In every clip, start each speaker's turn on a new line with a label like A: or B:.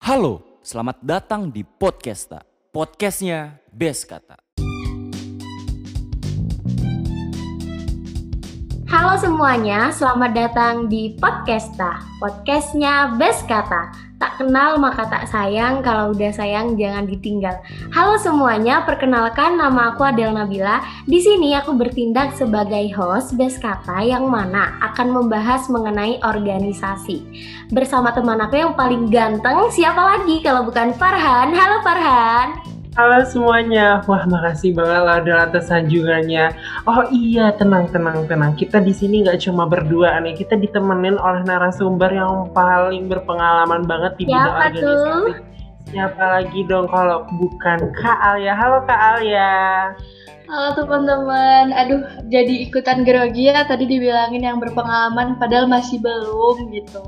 A: Halo, selamat datang di Podcasta. Podcastnya Best Kata.
B: Halo semuanya, selamat datang di Podcasta, podcastnya Best Kata. Tak kenal maka tak sayang, kalau udah sayang jangan ditinggal. Halo semuanya, perkenalkan nama aku Adel Nabila. Di sini aku bertindak sebagai host Best Kata yang mana akan membahas mengenai organisasi. Bersama teman aku yang paling ganteng, siapa lagi kalau bukan Farhan? Halo Farhan.
C: Halo semuanya, wah makasih banget lah udah atas sanjungannya. Oh iya, tenang tenang tenang. Kita di sini nggak cuma berdua nih, kita ditemenin oleh narasumber yang paling berpengalaman banget di bidang
B: Siapa
C: organisasi.
B: tuh?
C: Siapa lagi dong kalau bukan Kak Alia? Halo Kak Alia.
D: Halo teman-teman, aduh jadi ikutan grogi ya tadi dibilangin yang berpengalaman padahal masih belum gitu.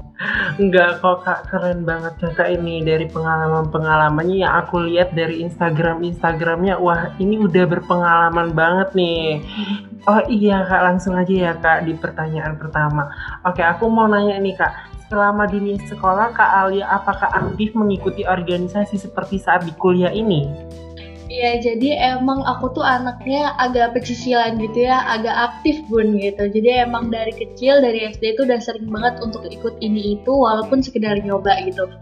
C: Enggak kok Kak, keren banget Kakak ini dari pengalaman-pengalamannya yang aku lihat dari Instagram Instagramnya. Wah ini udah berpengalaman banget nih. Oh iya Kak, langsung aja ya Kak di pertanyaan pertama. Oke, aku mau nanya nih Kak. Selama dunia sekolah, Kak Alia apakah aktif mengikuti organisasi seperti saat di kuliah ini?
D: Iya jadi emang aku tuh anaknya agak pecicilan gitu ya, agak aktif bun gitu. Jadi emang dari kecil dari SD itu udah sering banget untuk ikut ini itu walaupun sekedar nyoba gitu.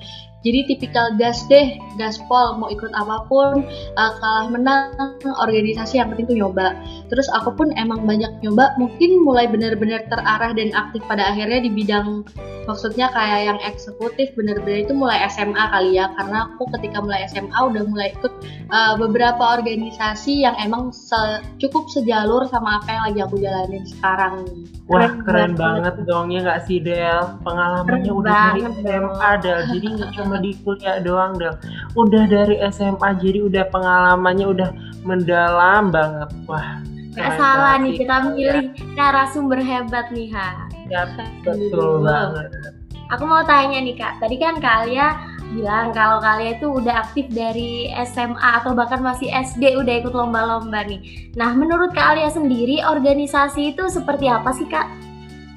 D: Jadi tipikal gas deh, gaspol mau ikut apa pun, uh, kalah menang, organisasi yang penting tuh nyoba. Terus aku pun emang banyak nyoba, mungkin mulai benar-benar terarah dan aktif pada akhirnya di bidang maksudnya kayak yang eksekutif bener-bener itu mulai SMA kali ya karena aku ketika mulai SMA udah mulai ikut uh, beberapa organisasi yang emang se- cukup sejalur sama apa yang lagi aku jalanin sekarang.
C: Wah
B: Keren
C: keren,
B: banget.
C: banget dong ya nggak sih Del? Pengalamannya
B: Keren
C: udah dari SMA Del, jadi nggak cuma di kuliah doang Del. Udah dari SMA jadi udah pengalamannya udah mendalam banget. Wah.
B: Gak
C: keren
B: salah nih kita milih narasumber hebat nih ha.
C: Ya, betul banget.
B: Aku mau tanya nih kak, tadi kan Kak Alia bilang kalau Kak Alia itu udah aktif dari SMA atau bahkan masih SD udah ikut lomba-lomba nih. Nah menurut Kak Alia sendiri organisasi itu seperti apa sih kak?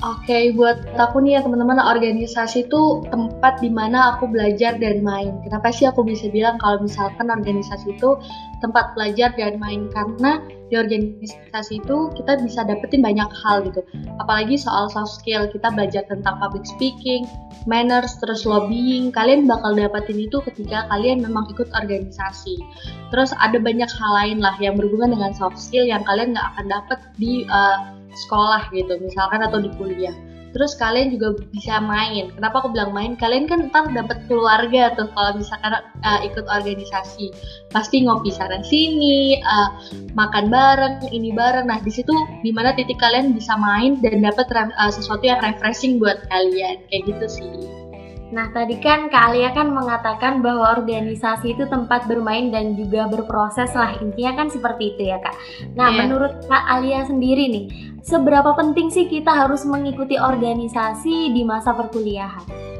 D: Oke, buat aku nih ya teman-teman, organisasi itu tempat di mana aku belajar dan main. Kenapa sih aku bisa bilang kalau misalkan organisasi itu tempat belajar dan main? Karena di organisasi itu kita bisa dapetin banyak hal gitu. Apalagi soal soft skill, kita belajar tentang public speaking, manners, terus lobbying. Kalian bakal dapetin itu ketika kalian memang ikut organisasi. Terus ada banyak hal lain lah yang berhubungan dengan soft skill yang kalian nggak akan dapet di uh, sekolah gitu misalkan atau di kuliah. Terus kalian juga bisa main. Kenapa aku bilang main? Kalian kan ntar dapat keluarga tuh kalau misalkan uh, ikut organisasi. Pasti ngopi sana sini uh, makan bareng ini bareng. Nah di situ di mana titik kalian bisa main dan dapat uh, sesuatu yang refreshing buat kalian. Kayak gitu sih
B: Nah tadi kan Kak Alia kan mengatakan bahwa organisasi itu tempat bermain dan juga berproses lah intinya kan seperti itu ya kak. Nah
D: Iya.
B: menurut Kak Alia sendiri nih, seberapa penting sih kita harus mengikuti organisasi di masa perkuliahan?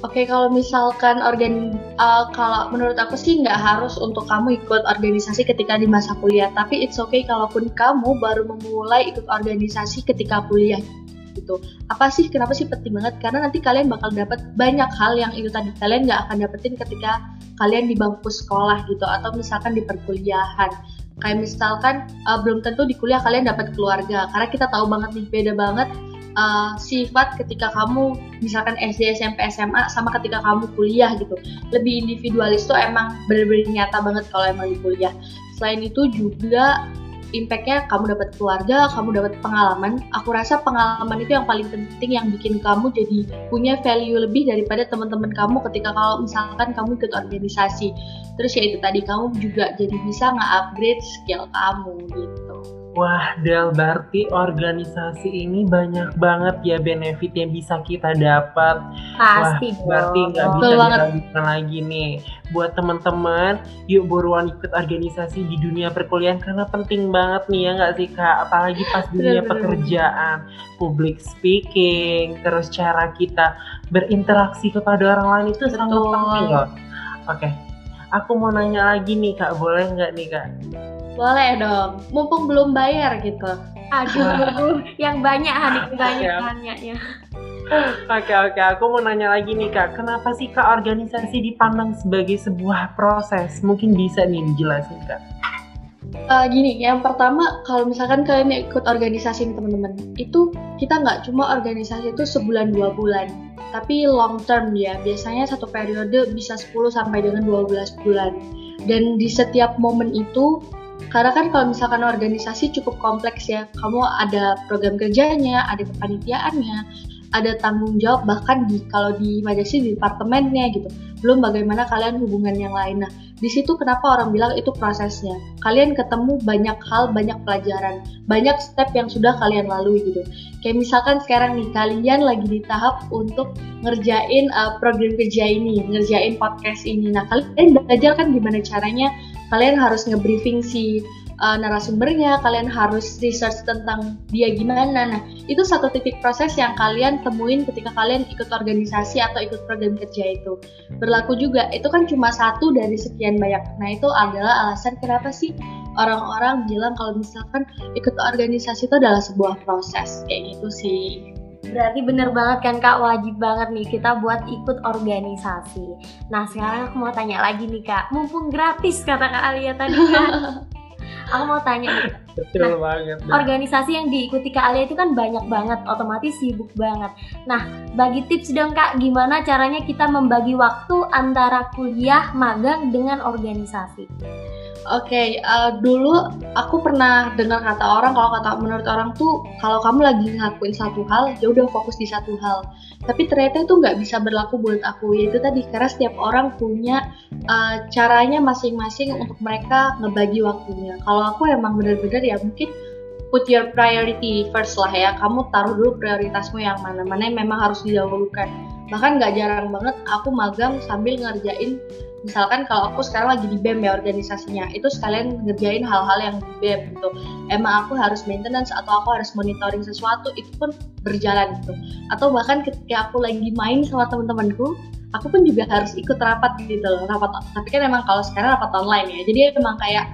D: Oke, kalau misalkan organ, uh, kalau menurut aku sih nggak harus untuk kamu ikut organisasi ketika di masa kuliah. Tapi it's okay kalaupun kamu baru memulai ikut organisasi ketika kuliah gitu. Apa sih? Kenapa sih penting banget? Karena nanti kalian bakal dapat banyak hal yang itu tadi kalian nggak akan dapetin ketika kalian di bangku sekolah gitu atau misalkan di perkuliahan. Kayak misalkan uh, belum tentu di kuliah kalian dapat keluarga karena kita tahu banget nih beda banget uh, sifat ketika kamu misalkan SD, SMP, SMA sama ketika kamu kuliah gitu. Lebih individualis tuh emang bener-bener nyata banget kalau emang di kuliah. Selain itu juga impactnya kamu dapat keluarga, kamu dapat pengalaman. Aku rasa pengalaman itu yang paling penting yang bikin kamu jadi punya value lebih daripada teman-teman kamu ketika kalau misalkan kamu ikut organisasi. Terus ya itu tadi kamu juga jadi bisa nge-upgrade skill kamu gitu.
C: Wah, Del, berarti organisasi ini banyak banget ya benefit yang bisa kita dapat.
B: Pasti
C: Wah, berarti nggak bisa diragukan lagi nih. Buat teman-teman, yuk buruan ikut organisasi di dunia perkuliahan karena penting banget nih ya nggak sih kak? Apalagi pas dunia pekerjaan, public speaking, terus cara kita berinteraksi kepada orang lain itu sangat penting loh. Oke, aku mau nanya lagi nih kak, boleh nggak nih kak?
D: Boleh dong, mumpung belum bayar gitu.
B: Aduh, yang banyak Hanik banyak
C: Ya.
B: nanyanya.
C: Oke oke, aku mau nanya lagi nih kak, kenapa sih kak organisasi dipandang sebagai sebuah proses? Mungkin bisa nih dijelasin kak.
D: Uh, gini, yang pertama kalau misalkan kalian ikut organisasi teman-teman, itu kita nggak cuma organisasi itu sebulan dua bulan, tapi long term ya. Biasanya satu periode bisa 10 sampai dengan 12 bulan. Dan di setiap momen itu karena kan kalau misalkan organisasi cukup kompleks ya, kamu ada program kerjanya, ada kepanitiaannya, ada tanggung jawab bahkan di kalau di Majasi di departemennya gitu belum bagaimana kalian hubungan yang lain. Nah di situ kenapa orang bilang itu prosesnya? Kalian ketemu banyak hal banyak pelajaran banyak step yang sudah kalian lalui gitu. Kayak misalkan sekarang nih kalian lagi di tahap untuk ngerjain uh, program kerja ini ngerjain podcast ini. Nah kalian belajar kan gimana caranya kalian harus ngebriefing si uh, narasumbernya, kalian harus research tentang dia gimana. Nah, itu satu titik proses yang kalian temuin ketika kalian ikut organisasi atau ikut program kerja itu. Berlaku juga, itu kan cuma satu dari sekian banyak. Nah, itu adalah alasan kenapa sih orang-orang bilang kalau misalkan ikut organisasi itu adalah sebuah proses. Kayak gitu sih.
B: Berarti bener banget kan kak, wajib banget nih kita buat ikut organisasi. Nah sekarang aku mau tanya lagi nih kak, mumpung gratis kata kak Alia tadi kan. aku mau tanya nih.
C: Betul nah, banget.
B: Organisasi yang diikuti Kak Alia itu kan banyak banget, otomatis sibuk banget. Nah, bagi tips dong Kak, gimana caranya kita membagi waktu antara kuliah, magang dengan organisasi?
D: Oke, okay, uh, eh, dulu aku pernah dengar kata orang kalau kata menurut orang tuh kalau kamu lagi ngelakuin satu hal, ya udah fokus di satu hal. Tapi ternyata itu nggak bisa berlaku buat aku. Yaitu tadi karena setiap orang punya uh, caranya masing-masing untuk mereka ngebagi waktunya. Kalau aku emang bener-bener ya mungkin put your priority first lah ya. Kamu taruh dulu prioritasmu yang mana, mana yang memang harus didahulukan. Bahkan nggak jarang banget aku magang sambil ngerjain misalkan kalau aku sekarang lagi di BEM ya organisasinya itu sekalian ngerjain hal-hal yang di BEM gitu. Emang aku harus maintenance atau aku harus monitoring sesuatu itu pun berjalan gitu. Atau bahkan ketika aku lagi main sama teman-temanku aku pun juga harus ikut rapat gitu loh rapat tapi kan emang kalau sekarang rapat online ya jadi emang kayak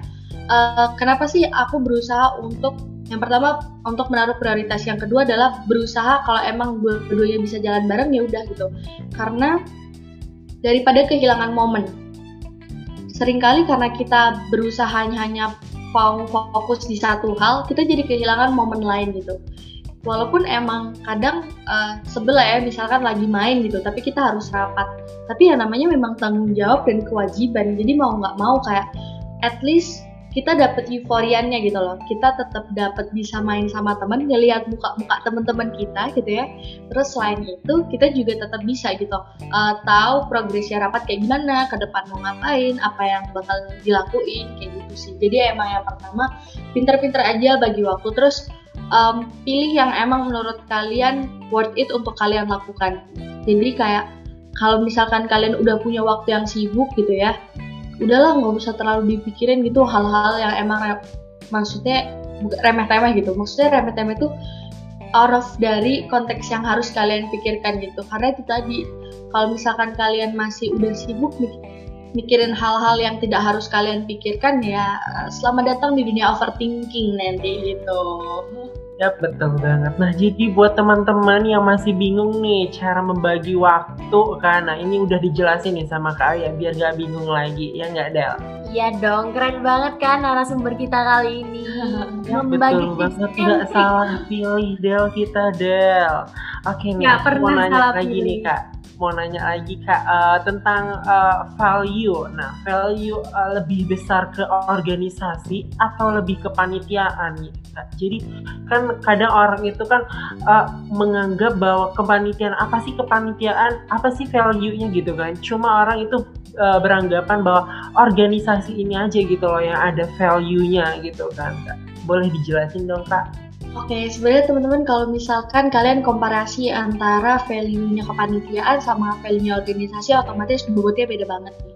D: uh, kenapa sih aku berusaha untuk yang pertama untuk menaruh prioritas yang kedua adalah berusaha kalau emang dua-duanya bisa jalan bareng ya udah gitu karena daripada kehilangan momen. Seringkali karena kita berusaha hanya fokus di satu hal, kita jadi kehilangan momen lain gitu. Walaupun emang kadang uh, sebel ya, misalkan lagi main gitu, tapi kita harus rapat. Tapi ya namanya memang tanggung jawab dan kewajiban, jadi mau nggak mau kayak at least kita dapat euforiannya gitu loh. Kita tetap dapat bisa main sama teman ngelihat muka-muka teman-teman kita gitu ya. Terus selain itu kita juga tetap bisa gitu uh, tahu progresnya rapat kayak gimana ke depan mau ngapain apa yang bakal dilakuin kayak gitu sih. Jadi emang yang pertama pinter-pinter aja bagi waktu. Terus um, pilih yang emang menurut kalian worth it untuk kalian lakukan. Jadi kayak kalau misalkan kalian udah punya waktu yang sibuk gitu ya udahlah nggak usah terlalu dipikirin gitu hal-hal yang emang re maksudnya remeh-temeh gitu. Maksudnya remeh-temeh itu out of dari konteks yang harus kalian pikirkan gitu. Karena itu tadi kalau misalkan kalian masih udah sibuk mikirin hal-hal yang tidak harus kalian pikirkan ya selamat datang di dunia overthinking nanti gitu
C: Ya betul banget. Nah jadi buat teman-teman yang masih bingung nih cara membagi waktu kan, nah ini udah dijelasin nih sama Kak Aya biar gak bingung lagi, ya nggak Del?
B: Iya dong, keren banget kan narasumber kita kali ini.
C: ya, membagi betul banget, nggak salah pilih Del kita Del. Oke nih, aku mau nanya lagi pilih. nih Kak mau nanya lagi kak uh, tentang uh, value. Nah, value uh, lebih besar ke organisasi atau lebih ke panitiaan Jadi kan kadang orang itu kan uh, menganggap bahwa kepanitiaan apa sih kepanitiaan, apa sih value-nya gitu kan. Cuma orang itu uh, beranggapan bahwa organisasi ini aja gitu loh yang ada value-nya gitu kan. Boleh dijelasin dong kak?
D: Oke, okay, sebenarnya teman-teman kalau misalkan kalian komparasi antara value-nya kepanitiaan sama value-nya organisasi otomatis bobotnya beda banget nih.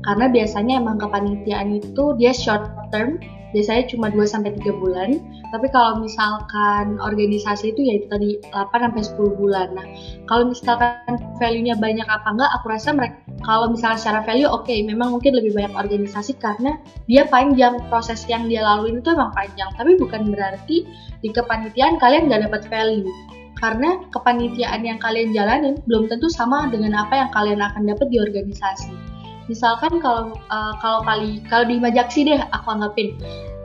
D: Karena biasanya emang kepanitiaan itu dia short term, biasanya cuma 2 sampai 3 bulan. Tapi kalau misalkan organisasi itu ya itu tadi 8 sampai 10 bulan. Nah, kalau misalkan value-nya banyak apa enggak, aku rasa mereka kalau misalnya secara value oke, okay, memang mungkin lebih banyak organisasi karena dia panjang proses yang dia lalui itu emang panjang. Tapi bukan berarti di kepanitiaan kalian nggak dapat value karena kepanitiaan yang kalian jalanin belum tentu sama dengan apa yang kalian akan dapat di organisasi. Misalkan kalau uh, kalau kali kalau di Himajaksi deh aku anggapin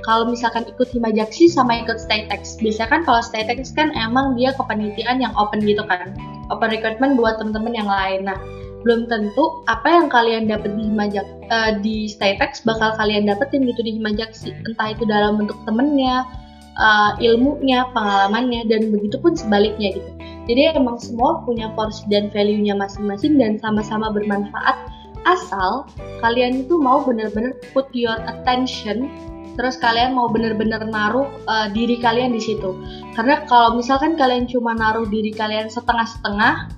D: kalau misalkan ikut Himajaksi sama ikut Statex. Biasanya kan kalau Statex kan emang dia kepanitiaan yang open gitu kan. Open recruitment buat temen-temen yang lain. Nah, belum tentu apa yang kalian dapat di Himajak uh, di Statex bakal kalian dapetin gitu di Himajaksi. Entah itu dalam bentuk temennya, uh, ilmunya, pengalamannya, dan begitu pun sebaliknya gitu. Jadi emang semua punya porsi dan value-nya masing-masing dan sama-sama bermanfaat asal kalian itu mau benar-benar put your attention terus kalian mau benar-benar naruh uh, diri kalian di situ. Karena kalau misalkan kalian cuma naruh diri kalian setengah-setengah,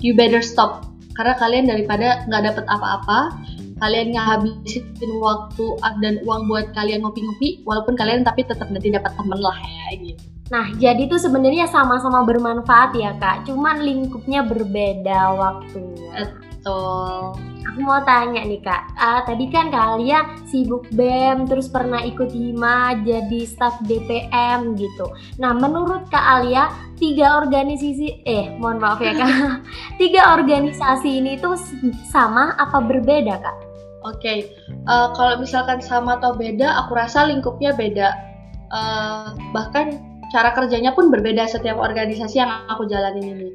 D: you better stop. Karena kalian daripada nggak dapat apa-apa, kalian ngabisin waktu dan uang buat kalian ngopi-ngopi walaupun kalian tapi tetap nanti dapat temen lah ya gitu.
B: Nah, jadi itu sebenarnya sama-sama bermanfaat ya, Kak. Cuman lingkupnya berbeda waktunya.
D: Betul.
B: Aku mau tanya nih kak, uh, tadi kan kalian sibuk BEM, terus pernah ikut HIMA, jadi staff DPM gitu. Nah menurut Kak Alia, tiga organisasi, eh mohon maaf ya kak, tiga organisasi ini tuh sama apa berbeda kak?
D: Oke, okay. uh, eh, kalau misalkan sama atau beda, aku rasa lingkupnya beda. Uh, bahkan cara kerjanya pun berbeda setiap organisasi yang aku jalanin ini.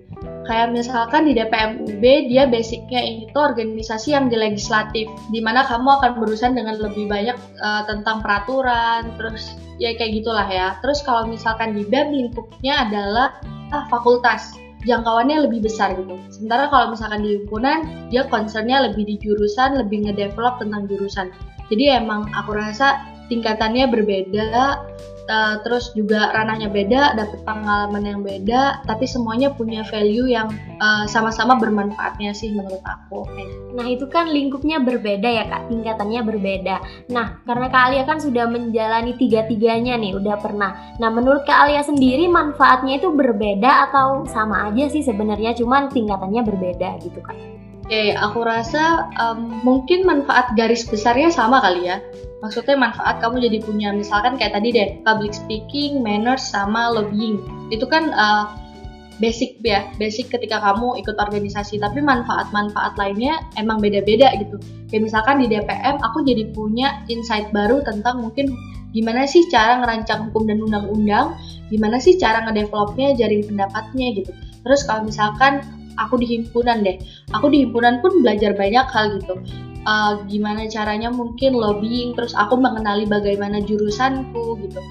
D: Kayak misalkan di DPMUB dia basicnya ini tuh organisasi yang di legislatif, di mana kamu akan berurusan dengan lebih banyak uh, tentang peraturan, terus ya kayak gitulah ya. Terus kalau misalkan di BEM lingkupnya adalah ah, fakultas, jangkauannya lebih besar gitu. Sementara kalau misalkan di himpunan, dia concernnya lebih di jurusan, lebih ngedevelop tentang jurusan. Jadi emang aku rasa tingkatannya berbeda, uh, terus juga ranahnya beda, dapat pengalaman yang beda, tapi semuanya punya value yang uh, sama-sama bermanfaatnya sih menurut aku.
B: Nah itu kan lingkupnya berbeda ya kak, tingkatannya berbeda. Nah karena kak Alia kan sudah menjalani tiga-tiganya nih, udah pernah. Nah menurut kak Alia sendiri manfaatnya itu berbeda atau sama aja sih sebenarnya, cuman tingkatannya berbeda gitu kak?
D: Oke, aku rasa um, mungkin manfaat garis besarnya sama kali ya. Maksudnya manfaat kamu jadi punya misalkan kayak tadi deh public speaking, manners sama lobbying. Itu kan uh, basic ya basic ketika kamu ikut organisasi. Tapi manfaat-manfaat lainnya emang beda-beda gitu. Kayak misalkan di DPM aku jadi punya insight baru tentang mungkin gimana sih cara ngerancang hukum dan undang-undang gimana sih cara ngedevelopnya jaring pendapatnya gitu. Terus kalau misalkan aku di himpunan deh. Aku di himpunan pun belajar banyak hal gitu. Uh, gimana caranya mungkin lobbying terus aku mengenali bagaimana jurusanku gitu.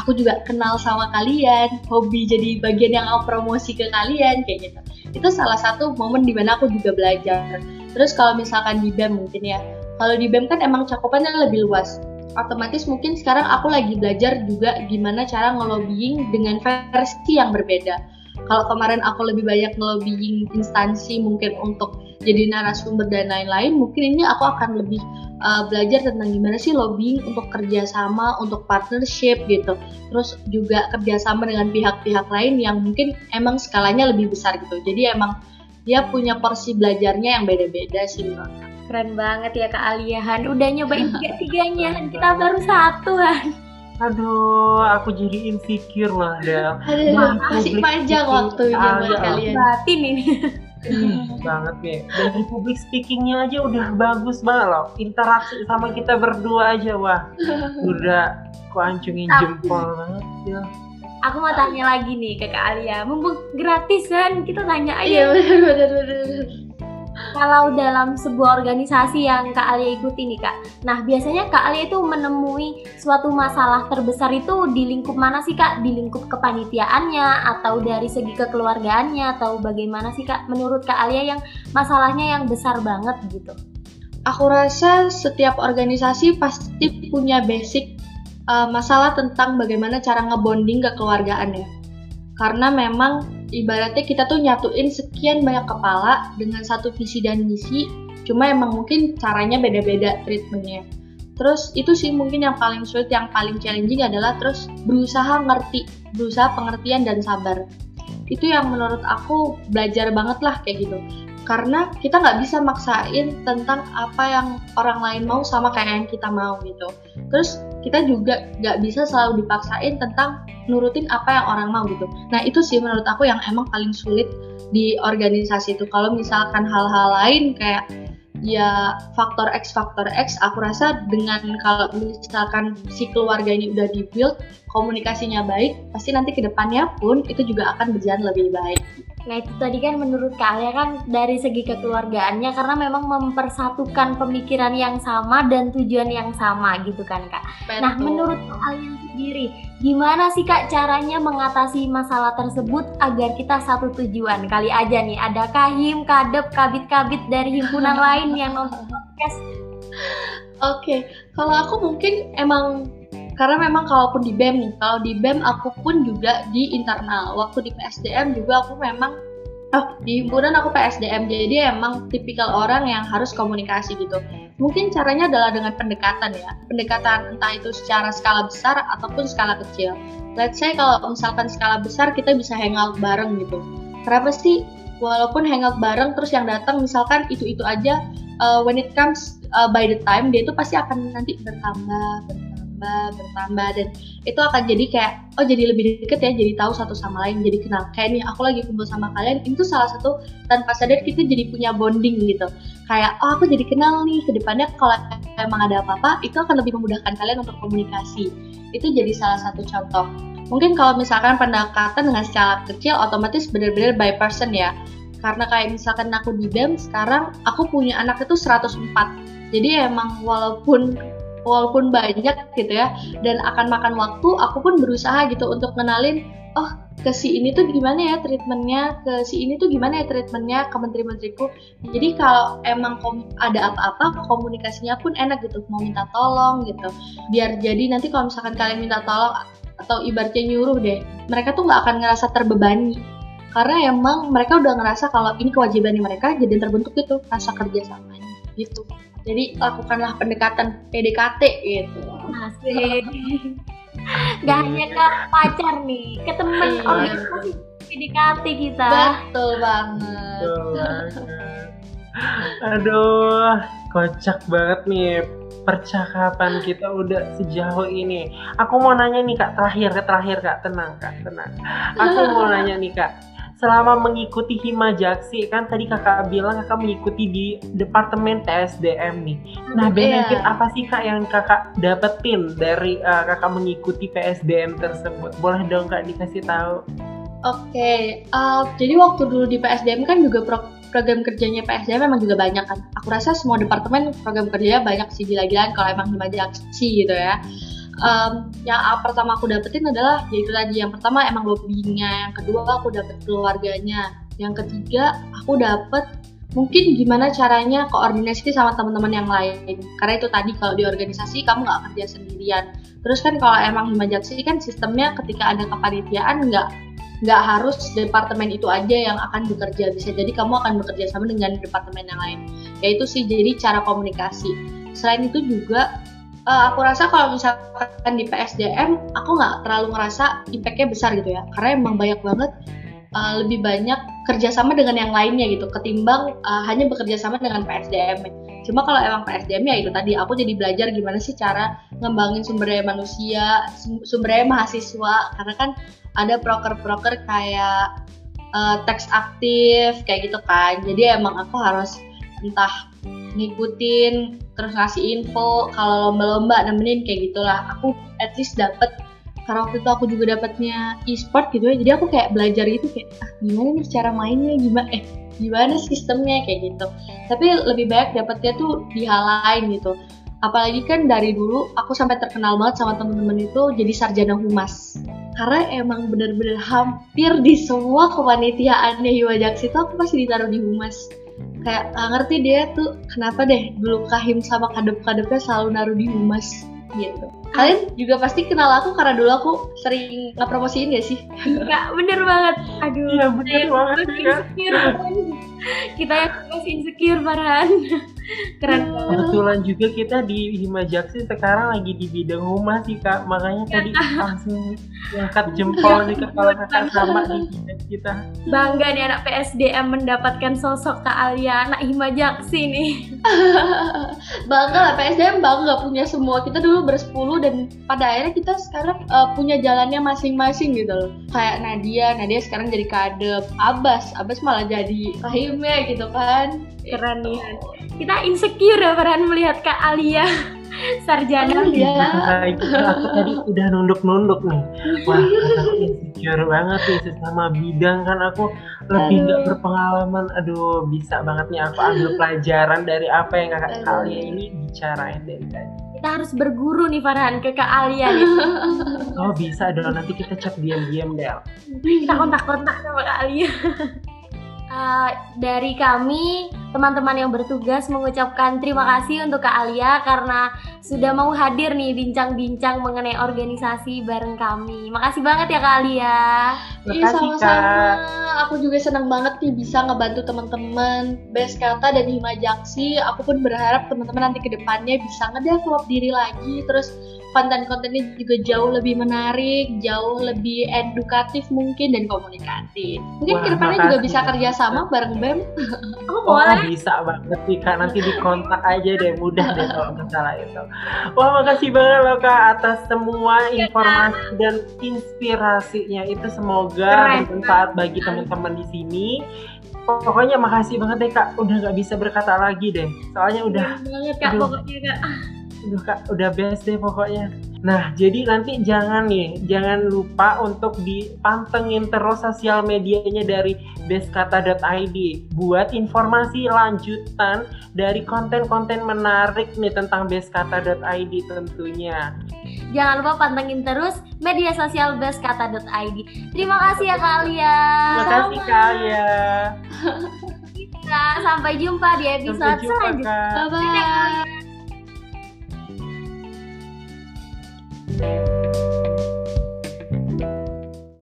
D: Aku juga kenal sama kalian hobi jadi bagian yang aku promosi ke kalian kayak gitu. Itu salah satu momen di mana aku juga belajar. Terus kalau misalkan di BEM mungkin ya. Kalau di BEM kan emang cakupannya lebih luas. Otomatis mungkin sekarang aku lagi belajar juga gimana cara ngelobbying dengan versi yang berbeda kalau kemarin aku lebih banyak ngelobbying instansi mungkin untuk jadi narasumber dan lain-lain mungkin ini aku akan lebih uh, belajar tentang gimana sih lobbying untuk kerjasama untuk partnership gitu. Terus juga kerjasama dengan pihak-pihak lain yang mungkin emang skalanya lebih besar gitu. Jadi emang dia punya porsi belajarnya yang beda-beda sih menurut
B: keren banget ya Kak Aliahan udah nyobain tiga-tiganya. Kita baru satu kan
C: Aduh, aku jadi insecure loh, Del.
D: Aduh, masih panjang waktunya buat kalian.
B: Batin ini.
C: banget nih dari public speakingnya aja udah bagus banget loh. Interaksi sama kita berdua aja wah. Udah kuancungin jempol banget ya
B: aku mau tanya lagi nih ke Kak Alia. Mumpung gratisan kita tanya aja.
D: Iya benar benar benar
B: kalau dalam sebuah organisasi yang Kak Alia ikuti nih Kak. Nah, biasanya Kak Alia itu menemui suatu masalah terbesar itu di lingkup mana sih Kak? Di lingkup kepanitiaannya atau dari segi kekeluargaannya atau bagaimana sih Kak menurut Kak Alia yang masalahnya yang besar banget gitu?
D: Aku rasa setiap organisasi pasti punya basic uh, masalah tentang bagaimana cara ngebonding kekeluargaan ya. Karena memang ibaratnya kita tuh nyatuin sekian banyak kepala dengan satu visi dan misi cuma emang mungkin caranya beda-beda treatmentnya. Terus itu sih mungkin yang paling sulit yang paling challenging adalah terus berusaha ngerti berusaha pengertian dan sabar. Itu yang menurut aku belajar banget lah kayak gitu. Karena kita nggak bisa maksain tentang apa yang orang lain mau sama kayak yang kita mau gitu. Terus kita juga nggak bisa selalu dipaksain tentang nurutin apa yang orang mau gitu. Nah itu sih menurut aku yang emang paling sulit di organisasi itu. Kalau misalkan hal-hal lain kayak ya faktor X faktor X aku rasa dengan kalau misalkan si keluarga ini udah dibuild komunikasinya baik pasti nanti ke depannya pun itu juga akan berjalan lebih baik
B: Nah itu tadi kan menurut Kak Alia kan dari segi kekeluargaannya karena memang mempersatukan pemikiran yang sama dan tujuan yang sama gitu kan Kak. Nah
D: Betul.
B: menurut Kak Alia sendiri gimana sih Kak caranya mengatasi masalah tersebut agar kita satu tujuan? Kali aja nih ada Kahim, Kadep, Kabit-Kabit dari himpunan lain yang nonton podcast.
D: Oke, kalau aku mungkin emang karena memang kalaupun di BEM nih, kalau di BEM aku pun juga di internal. Waktu di PSDM juga aku memang oh di himpunan aku PSDM jadi emang tipikal orang yang harus komunikasi gitu. Mungkin caranya adalah dengan pendekatan ya, pendekatan entah itu secara skala besar ataupun skala kecil. Let's say kalau misalkan skala besar kita bisa hangout bareng gitu. Kenapa sih? Walaupun hangout bareng terus yang datang misalkan itu-itu aja uh, when it comes uh, by the time dia itu pasti akan nanti bertambah bertambah bertambah dan itu akan jadi kayak oh jadi lebih deket ya jadi tahu satu sama lain jadi kenal. Kayak nih aku lagi kumpul sama kalian itu salah satu tanpa sadar kita jadi punya bonding gitu. Kayak oh aku jadi kenal nih ke depannya kalau emang ada apa-apa itu akan lebih memudahkan kalian untuk komunikasi. Itu jadi salah satu contoh. Mungkin kalau misalkan pendekatan dengan skala kecil otomatis benar-benar by person ya. Karena kayak misalkan aku di BEM sekarang aku punya anak itu 104 jadi emang walaupun walaupun banyak gitu ya dan akan makan waktu aku pun berusaha gitu untuk kenalin oh ke si ini tuh gimana ya treatmentnya? Ke si ini tuh gimana ya treatmentnya ke menteri-menteriku? Jadi kalau emang ada apa-apa komunikasinya pun enak gitu mau minta tolong gitu. Biar jadi nanti kalau misalkan kalian minta tolong atau ibaratnya nyuruh deh mereka tuh nggak akan ngerasa terbebani. Karena emang mereka udah ngerasa kalau ini kewajiban mereka jadi terbentuk gitu rasa kerjasamanya gitu jadi lakukanlah pendekatan PDKT gitu
B: Asik. Gak hanya ke pacar nih, ke temen
D: Iya.
B: organisasi PDKT kita.
D: betul banget
C: Betul banget. Aduh, kocak banget nih percakapan kita udah sejauh ini. Aku mau nanya nih kak, terakhir terakhir kak, tenang kak, tenang. Aku mau nanya nih kak, selama mengikuti Himajaksi kan tadi kakak bilang kakak mengikuti di departemen TSDM nih. Nah benefit
D: Iya.
C: apa sih kak yang kakak dapetin dari uh, kakak mengikuti PSDM tersebut? Boleh dong kak dikasih tahu?
D: Oke, uh, jadi waktu dulu di PSDM kan juga pro- program kerjanya PSDM memang juga banyak kan. Aku rasa semua departemen program kerjanya banyak sih gila-gilaan kalau emang Himajaksi gitu ya. Um, yang pertama aku dapetin adalah yaitu tadi yang pertama emang lobbyingnya, yang kedua aku dapet keluarganya, yang ketiga aku dapet mungkin gimana caranya koordinasi sama teman-teman yang lain. Karena itu tadi kalau di organisasi kamu nggak kerja sendirian. Terus kan kalau emang Himajaksi kan sistemnya ketika ada kepanitiaan nggak nggak harus departemen itu aja yang akan bekerja bisa jadi kamu akan bekerja sama dengan departemen yang lain yaitu sih jadi cara komunikasi selain itu juga eh, aku rasa kalau misalkan di PSDM aku nggak terlalu ngerasa impactnya besar gitu ya. Karena emang banyak banget eh, lebih banyak kerjasama dengan yang lainnya gitu ketimbang eh, hanya bekerja sama dengan PSDM cuma kalau emang PSDM ya itu tadi aku jadi belajar gimana sih cara ngembangin sumber daya manusia sum- sumber daya mahasiswa. Karena kan ada proker-proker kayak eh, teks aktif kayak gitu kan. Jadi emang aku harus entah ngikutin terus ngasih info kalau lomba-lomba nemenin kayak gitulah. Aku at least dapet karena waktu itu aku juga dapetnya e-sport gitu ya jadi aku kayak belajar gitu kayak ah gimana nih cara mainnya gimana eh gimana sistemnya kayak gitu. Tapi lebih banyak dapetnya tuh di hal lain gitu. Apalagi kan dari dulu aku sampai terkenal banget sama temen-temen itu jadi sarjana humas. Karena emang bener-bener hampir di semua kepanitiaannya Hiwajaksi itu aku pasti ditaruh di humas kayak nggak ngerti dia tuh kenapa deh dulu kahim sama kadep-kadepnya selalu naruh di humas gitu kalian juga pasti kenal aku karena dulu aku sering ngepromosiin gak sih
B: Iya, bener banget. Aduh,
C: Iya bener banget
B: insecure. Farhan. Kita yang masih insecure, Farhan. Keren banget.
C: kebetulan juga kita di Himajaksi sekarang lagi di bidang humas sih kak, makanya tadi langsung angkat jempol nih kak kalau kakak sama di bidang kita.
B: Bangga nih anak PSDM mendapatkan sosok Kak Alia, anak Himajaksi nih.
D: bangga lah PSDM bangga punya semua kita dulu bersepuluh dan pada akhirnya kita sekarang uh, punya jalannya masing-masing gitu loh kayak Nadia Nadia sekarang jadi kadep Abbas Abbas malah jadi kahimnya gitu kan
B: keren nih kita insecure ya Farhan melihat Kak Alia sarjana
D: ya.
C: aku tadi udah nunduk-nunduk nih. Wah, aku insecure banget nih sesama bidang kan aku lebih nggak berpengalaman. Aduh, bisa banget nih aku ambil pelajaran dari apa yang kakak kalian ini bicarain dari tadi.
B: Kita harus berguru nih Farhan ke Kak Alia nih.
C: Oh bisa dong, nanti kita chat diam-diam Del.
B: Kita kontak-kontak sama Kak Alia. Uh, dari kami teman-teman yang bertugas mengucapkan terima kasih untuk Kak Alia karena sudah mau hadir nih bincang-bincang mengenai organisasi bareng kami. Makasih banget ya Kak Alia.
D: Iya sama-sama. Aku juga senang banget nih bisa ngebantu teman-teman Best Kata dan Hima Jaksi. Aku pun berharap teman-teman nanti ke depannya bisa ngedevelop diri lagi terus konten-kontennya juga jauh lebih menarik, jauh lebih edukatif mungkin dan komunikatif. Mungkin Wah, ke depannya juga bisa kerjasama bareng BEM.
C: Oh, boleh. Oh, bisa banget sih kak, nanti di kontak aja deh, mudah deh kalau masalah itu. Wah makasih banget loh kak atas semua iya, informasi dan inspirasinya. Itu semoga bermanfaat bagi teman-teman di sini. Pokoknya makasih banget deh kak. Udah nggak bisa berkata lagi deh. Soalnya udah
B: banget kak. pokoknya kak
C: Aduh kak, udah best deh pokoknya. Nah, jadi nanti jangan nih, jangan lupa untuk dipantengin terus sosial medianya dari bestkata.id buat informasi lanjutan dari konten-konten menarik nih tentang bestkata.id tentunya.
B: Jangan lupa pantengin terus media sosial bestkata.id. Terima kasih ya Kak Alia.
C: Terima kasih Kak Alia.
B: sampai jumpa di episode selanjutnya.
D: Bye thank you